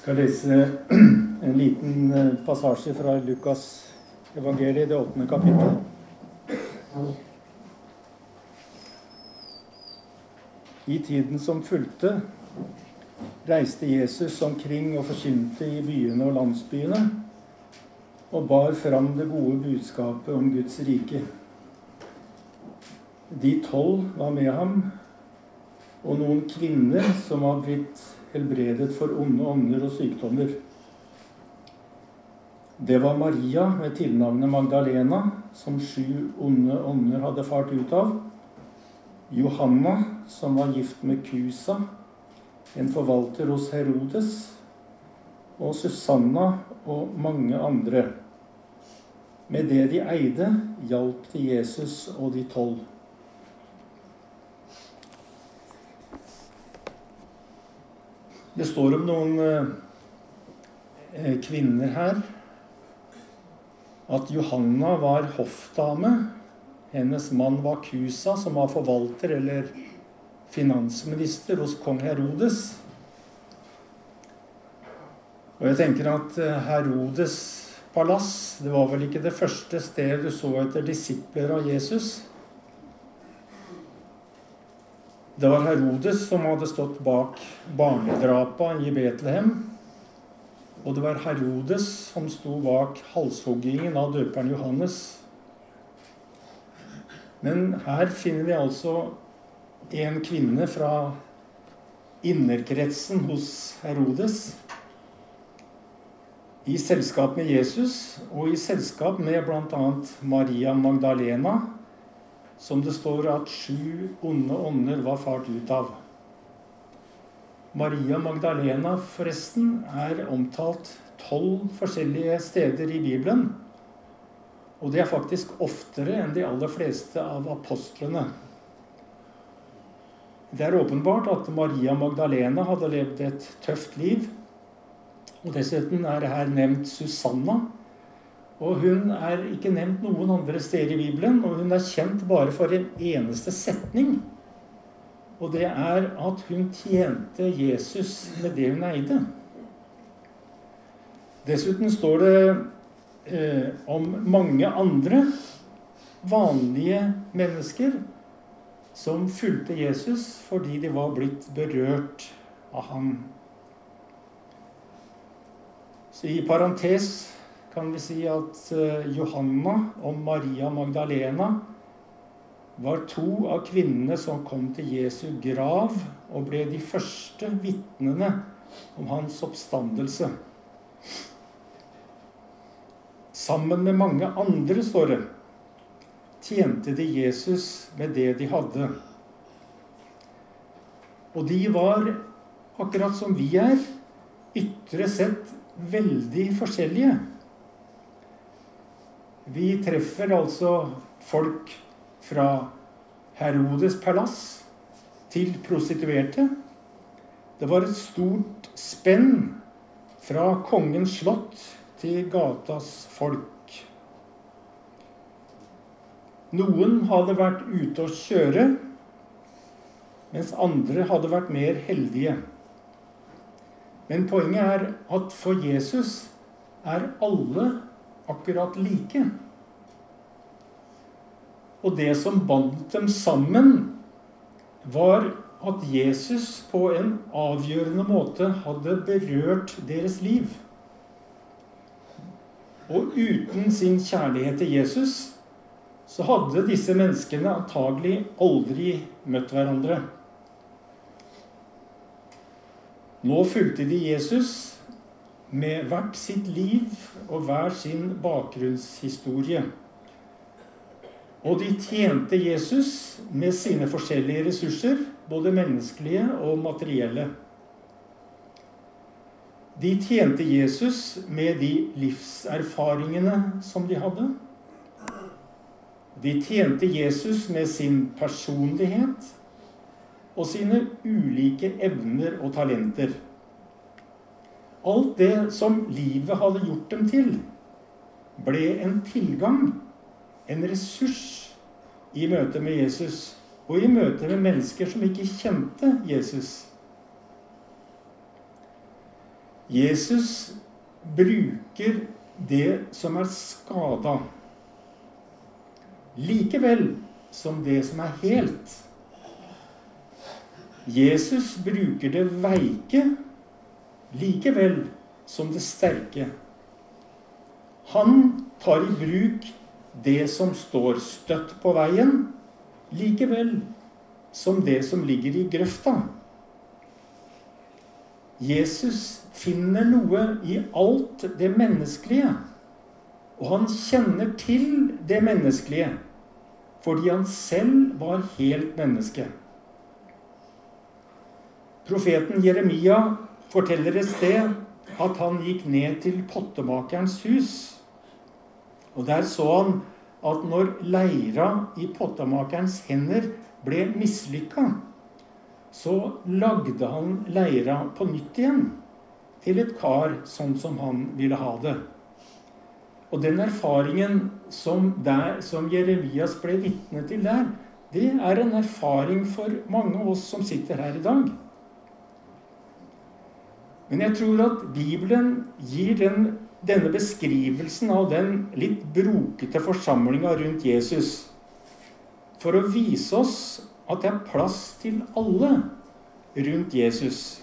skal lese en liten eh, passasje fra Lukas evangeliet, det åttende kapittel. I tiden som fulgte, reiste Jesus omkring og forkynte i byene og landsbyene og bar fram det gode budskapet om Guds rike. De tolv var med ham, og noen kvinner som var blitt helbredet for onde ånder og sykdommer. Det var Maria med tilnavnet Magdalena, som sju onde ånder hadde fart ut av. Johanna, som var gift med Kusa, en forvalter hos Herodes. Og Susanna og mange andre. Med det de eide, hjalp de Jesus og de tolv. Det står om noen eh, kvinner her. At Johanna var hoffdame. Hennes mann var Kusa, som var forvalter eller finansminister hos kong Herodes. Og jeg tenker at eh, Herodes palass det var vel ikke det første stedet du så etter disipler av Jesus. Det var Herodes som hadde stått bak barnedrapa i Betlehem. Og det var Herodes som sto bak halshoggingen av døperen Johannes. Men her finner vi altså en kvinne fra innerkretsen hos Herodes. I selskap med Jesus og i selskap med bl.a. Maria Magdalena som det står at sju onde ånder var fart ut av. Maria Magdalena, forresten, er omtalt tolv forskjellige steder i Bibelen. Og det er faktisk oftere enn de aller fleste av apostlene. Det er åpenbart at Maria Magdalena hadde levd et tøft liv. Og dessuten er her nevnt Susanna, og hun er ikke nevnt noen andre steder i Bibelen, og hun er kjent bare for en eneste setning. Og det er at hun tjente Jesus med det hun eide. Dessuten står det eh, om mange andre vanlige mennesker som fulgte Jesus fordi de var blitt berørt av ham. Så i parentes kan vi si at eh, Johanna og Maria Magdalena var to av kvinnene som kom til Jesu grav og ble de første vitnene om hans oppstandelse. Sammen med mange andre, står det, tjente de Jesus med det de hadde. Og de var, akkurat som vi er, ytre sett veldig forskjellige. Vi treffer altså folk fra Herodes palass til prostituerte. Det var et stort spenn fra kongens slott til gatas folk. Noen hadde vært ute å kjøre, mens andre hadde vært mer heldige. Men poenget er at for Jesus er alle akkurat like. Og det som bandt dem sammen, var at Jesus på en avgjørende måte hadde berørt deres liv. Og uten sin kjærlighet til Jesus så hadde disse menneskene antagelig aldri møtt hverandre. Nå fulgte de Jesus med hvert sitt liv og hver sin bakgrunnshistorie. Og de tjente Jesus med sine forskjellige ressurser, både menneskelige og materielle. De tjente Jesus med de livserfaringene som de hadde. De tjente Jesus med sin personlighet og sine ulike evner og talenter. Alt det som livet hadde gjort dem til, ble en tilgang, en ressurs, i møte med Jesus og i møte med mennesker som ikke kjente Jesus. Jesus bruker det som er skada, likevel som det som er helt. Jesus bruker det veike likevel som det sterke. Han tar i bruk det som står støtt på veien, likevel som det som ligger i grøfta. Jesus finner noe i alt det menneskelige. Og han kjenner til det menneskelige fordi han selv var helt menneske. Profeten Jeremia forteller et sted at han gikk ned til pottemakerens hus. Og der så han at når leira i pottemakerens hender ble mislykka, så lagde han leira på nytt igjen til et kar sånn som han ville ha det. Og den erfaringen som, der, som Jeremias ble vitne til der, det er en erfaring for mange av oss som sitter her i dag. Men jeg tror at Bibelen gir den, denne beskrivelsen av den litt brokete forsamlinga rundt Jesus for å vise oss at det er plass til alle rundt Jesus.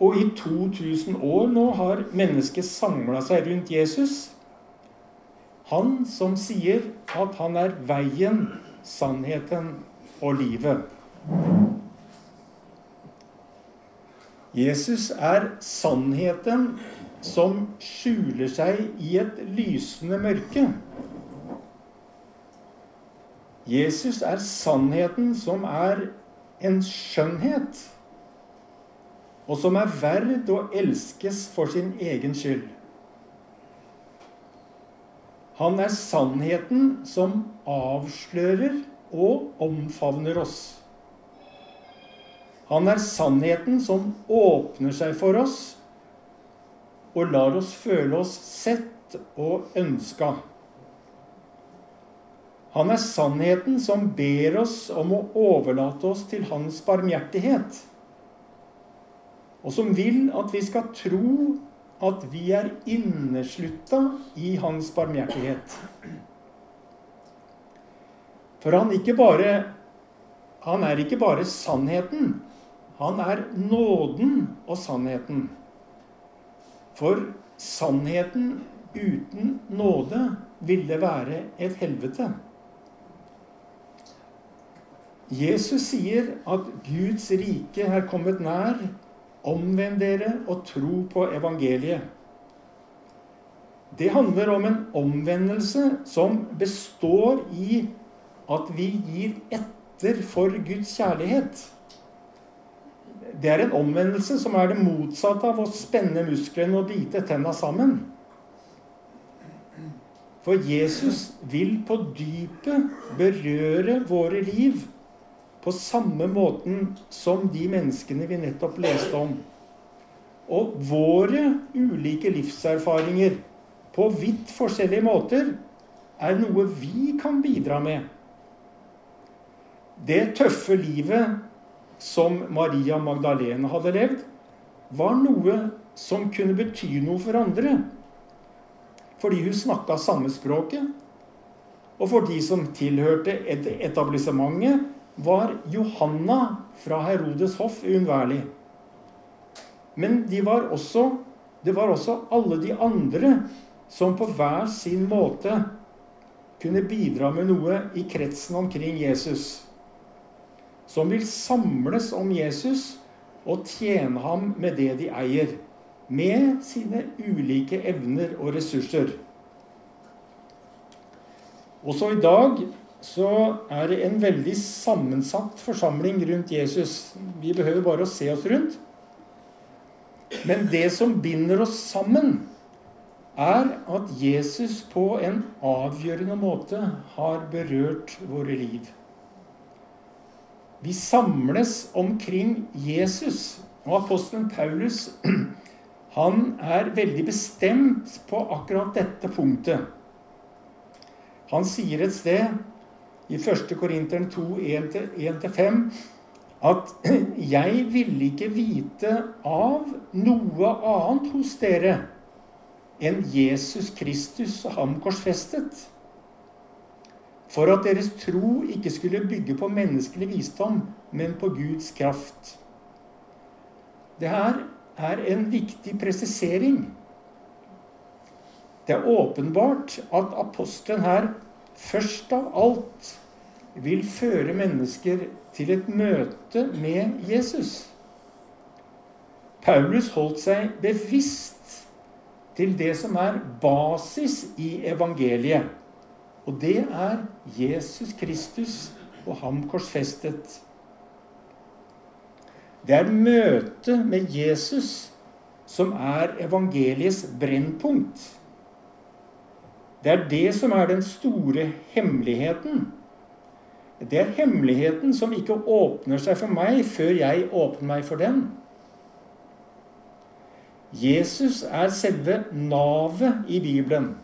Og i 2000 år nå har mennesket samla seg rundt Jesus. Han som sier at han er veien, sannheten og livet. Jesus er sannheten som skjuler seg i et lysende mørke. Jesus er sannheten som er en skjønnhet og som er verd å elskes for sin egen skyld. Han er sannheten som avslører og omfavner oss. Han er sannheten som åpner seg for oss og lar oss føle oss sett og ønska. Han er sannheten som ber oss om å overlate oss til hans barmhjertighet og som vil at vi skal tro at vi er inneslutta i hans barmhjertighet. For han, bare, han er ikke bare sannheten. Han er nåden og sannheten. For sannheten uten nåde ville være et helvete. Jesus sier at Guds rike er kommet nær, Omvend dere og tro på evangeliet. Det handler om en omvendelse som består i at vi gir etter for Guds kjærlighet. Det er en omvendelse som er det motsatte av å spenne musklene og bite tenna sammen. For Jesus vil på dypet berøre våre liv på samme måten som de menneskene vi nettopp leste om. Og våre ulike livserfaringer på vidt forskjellige måter er noe vi kan bidra med. Det tøffe livet som Maria Magdalene hadde levd, var noe som kunne bety noe for andre. Fordi hun snakka samme språket. Og for de som tilhørte etablissementet, var Johanna fra Herodes hoff uunnværlig. Men de var også, det var også alle de andre som på hver sin måte kunne bidra med noe i kretsen omkring Jesus. Som vil samles om Jesus og tjene ham med det de eier. Med sine ulike evner og ressurser. Også i dag så er det en veldig sammensatt forsamling rundt Jesus. Vi behøver bare å se oss rundt. Men det som binder oss sammen, er at Jesus på en avgjørende måte har berørt våre liv. Vi samles omkring Jesus. Og apostelen Paulus han er veldig bestemt på akkurat dette punktet. Han sier et sted i 1. Korinteren 2, 1-5, at 'jeg ville ikke vite av noe annet hos dere enn Jesus Kristus og ham korsfestet', for at deres tro ikke skulle bygge på menneskelig visdom, men på Guds kraft. Det her er en viktig presisering. Det er åpenbart at apostelen her først av alt vil føre mennesker til et møte med Jesus. Paulus holdt seg bevisst til det som er basis i evangeliet. Og det er Jesus Kristus og ham korsfestet. Det er møtet med Jesus som er evangeliets brennpunkt. Det er det som er den store hemmeligheten. Det er hemmeligheten som ikke åpner seg for meg før jeg åpner meg for den. Jesus er selve navet i Bibelen,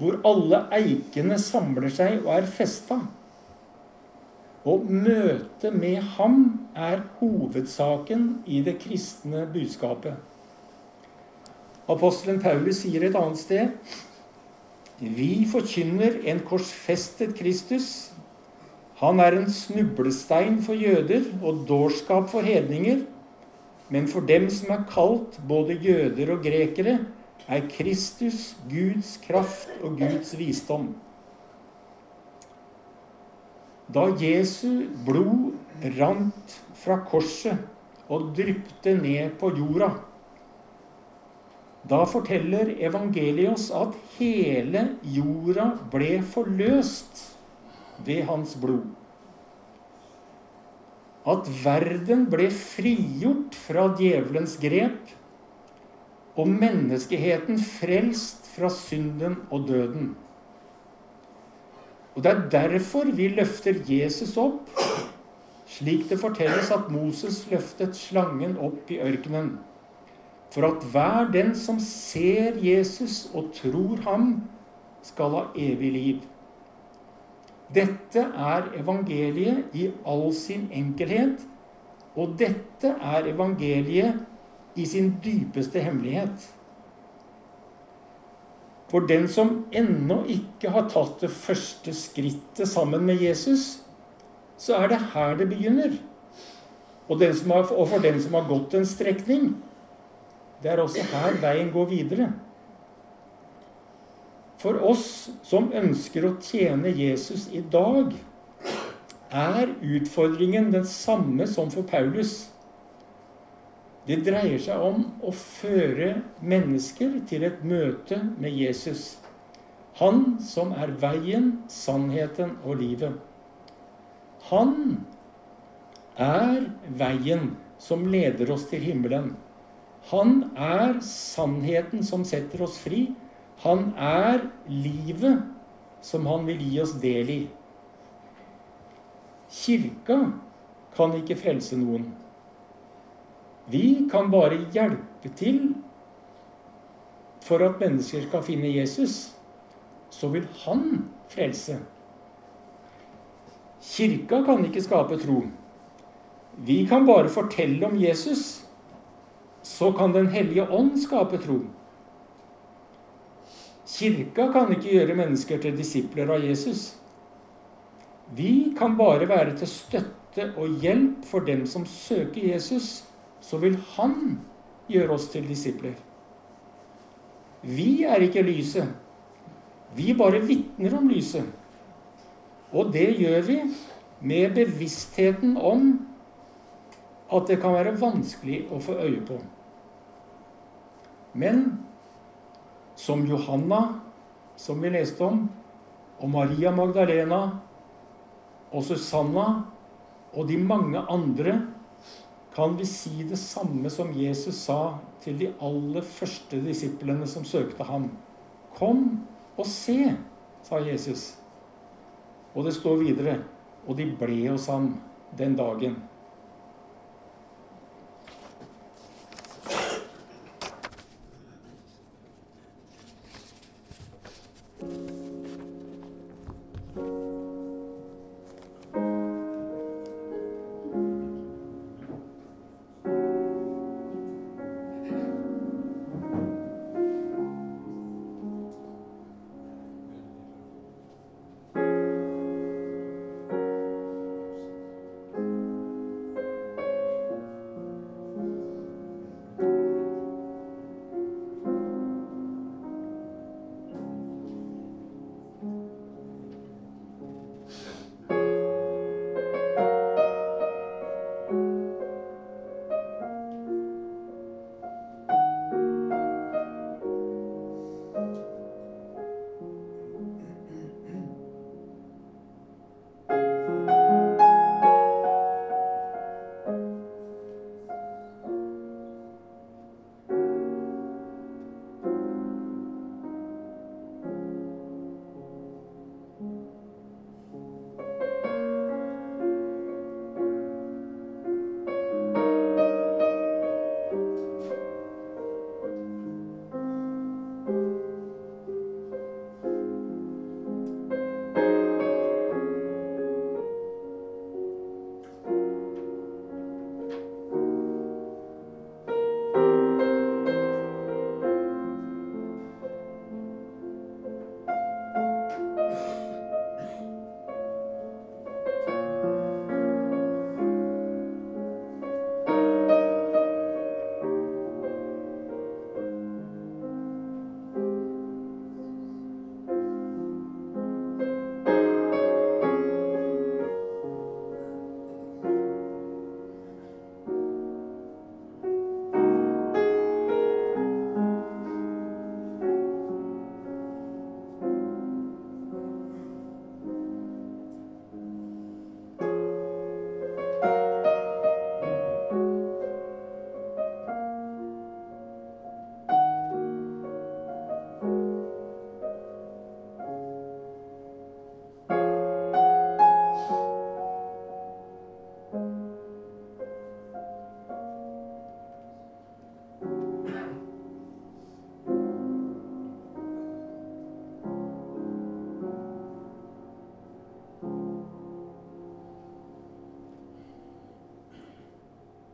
hvor alle eikene samler seg og er festa. Og møtet med ham er hovedsaken i det kristne budskapet. Apostelen Paulus sier et annet sted vi forkynner en korsfestet Kristus, han er en snublestein for jøder og dårskap for hedninger. Men for dem som er kalt både jøder og grekere, er Kristus Guds kraft og Guds visdom. Da Jesu blod rant fra korset og drypte ned på jorda, da forteller evangeliet oss at hele jorda ble forløst ved hans blod. At verden ble frigjort fra djevelens grep, og menneskeheten frelst fra synden og døden. Og Det er derfor vi løfter Jesus opp, slik det fortelles at Moses løftet slangen opp i ørkenen. For at hver den som ser Jesus og tror ham, skal ha evig liv. Dette er evangeliet i all sin enkelhet, og dette er evangeliet i sin dypeste hemmelighet. For den som ennå ikke har tatt det første skrittet sammen med Jesus, så er det her det begynner. Og, har, og for den som har gått en strekning, det er også her veien går videre. For oss som ønsker å tjene Jesus i dag, er utfordringen den samme som for Paulus. Det dreier seg om å føre mennesker til et møte med Jesus. Han som er veien, sannheten og livet. Han er veien som leder oss til himmelen. Han er sannheten som setter oss fri. Han er livet som han vil gi oss del i. Kirka kan ikke frelse noen. Vi kan bare hjelpe til for at mennesker skal finne Jesus. Så vil han frelse. Kirka kan ikke skape tro. Vi kan bare fortelle om Jesus. Så kan Den hellige ånd skape tro. Kirka kan ikke gjøre mennesker til disipler av Jesus. Vi kan bare være til støtte og hjelp for dem som søker Jesus. Så vil han gjøre oss til disipler. Vi er ikke lyset. Vi bare vitner om lyset. Og det gjør vi med bevisstheten om at det kan være vanskelig å få øye på. Men som Johanna, som vi leste om, og Maria Magdalena og Susanna og de mange andre, kan vi si det samme som Jesus sa til de aller første disiplene som søkte ham. Kom og se, sa Jesus. Og det står videre, og de ble hos ham den dagen.